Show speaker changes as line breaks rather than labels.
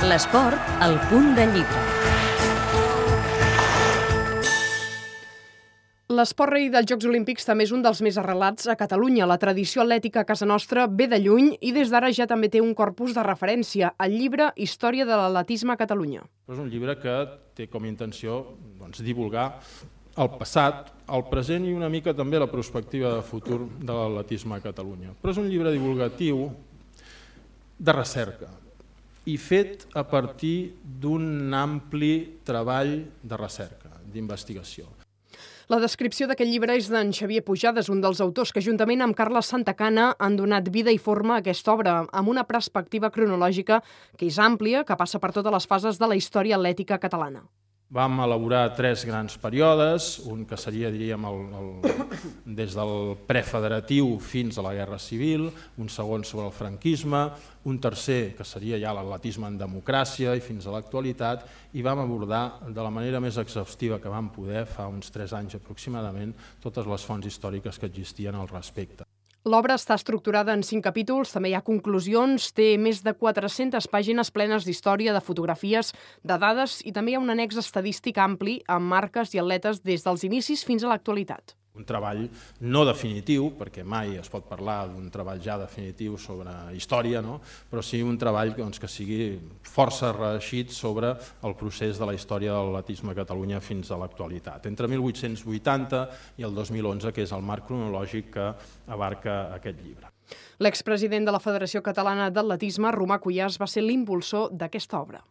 L'esport, al punt de llibre.
L'esport rei dels Jocs Olímpics també és un dels més arrelats a Catalunya. La tradició atlètica a casa nostra ve de lluny i des d'ara ja també té un corpus de referència, el llibre Història de l'atletisme a Catalunya.
És un llibre que té com a intenció doncs, divulgar el passat, el present i una mica també la perspectiva de futur de l'atletisme a Catalunya. Però és un llibre divulgatiu de recerca i fet a partir d'un ampli treball de recerca, d'investigació.
La descripció d'aquest llibre és d'en Xavier Pujades, un dels autors que juntament amb Carles Santacana han donat vida i forma a aquesta obra, amb una perspectiva cronològica que és àmplia, que passa per totes les fases de la història atlètica catalana.
Vam elaborar tres grans períodes, un que seria, diríem, el, el, des del prefederatiu fins a la Guerra Civil, un segon sobre el franquisme, un tercer que seria ja l'atletisme en democràcia i fins a l'actualitat, i vam abordar de la manera més exhaustiva que vam poder, fa uns tres anys aproximadament, totes les fonts històriques que existien al respecte.
L'obra està estructurada en cinc capítols, també hi ha conclusions, té més de 400 pàgines plenes d'història, de fotografies, de dades i també hi ha un annex estadístic ampli amb marques i atletes des dels inicis fins a l'actualitat
un treball no definitiu, perquè mai es pot parlar d'un treball ja definitiu sobre història, no? però sí un treball doncs, que sigui força reeixit sobre el procés de la història de l'atletisme a Catalunya fins a l'actualitat, entre 1880 i el 2011, que és el marc cronològic que abarca aquest llibre.
L'expresident de la Federació Catalana d'Atletisme, Romà Cuyàs, va ser l'impulsor d'aquesta obra.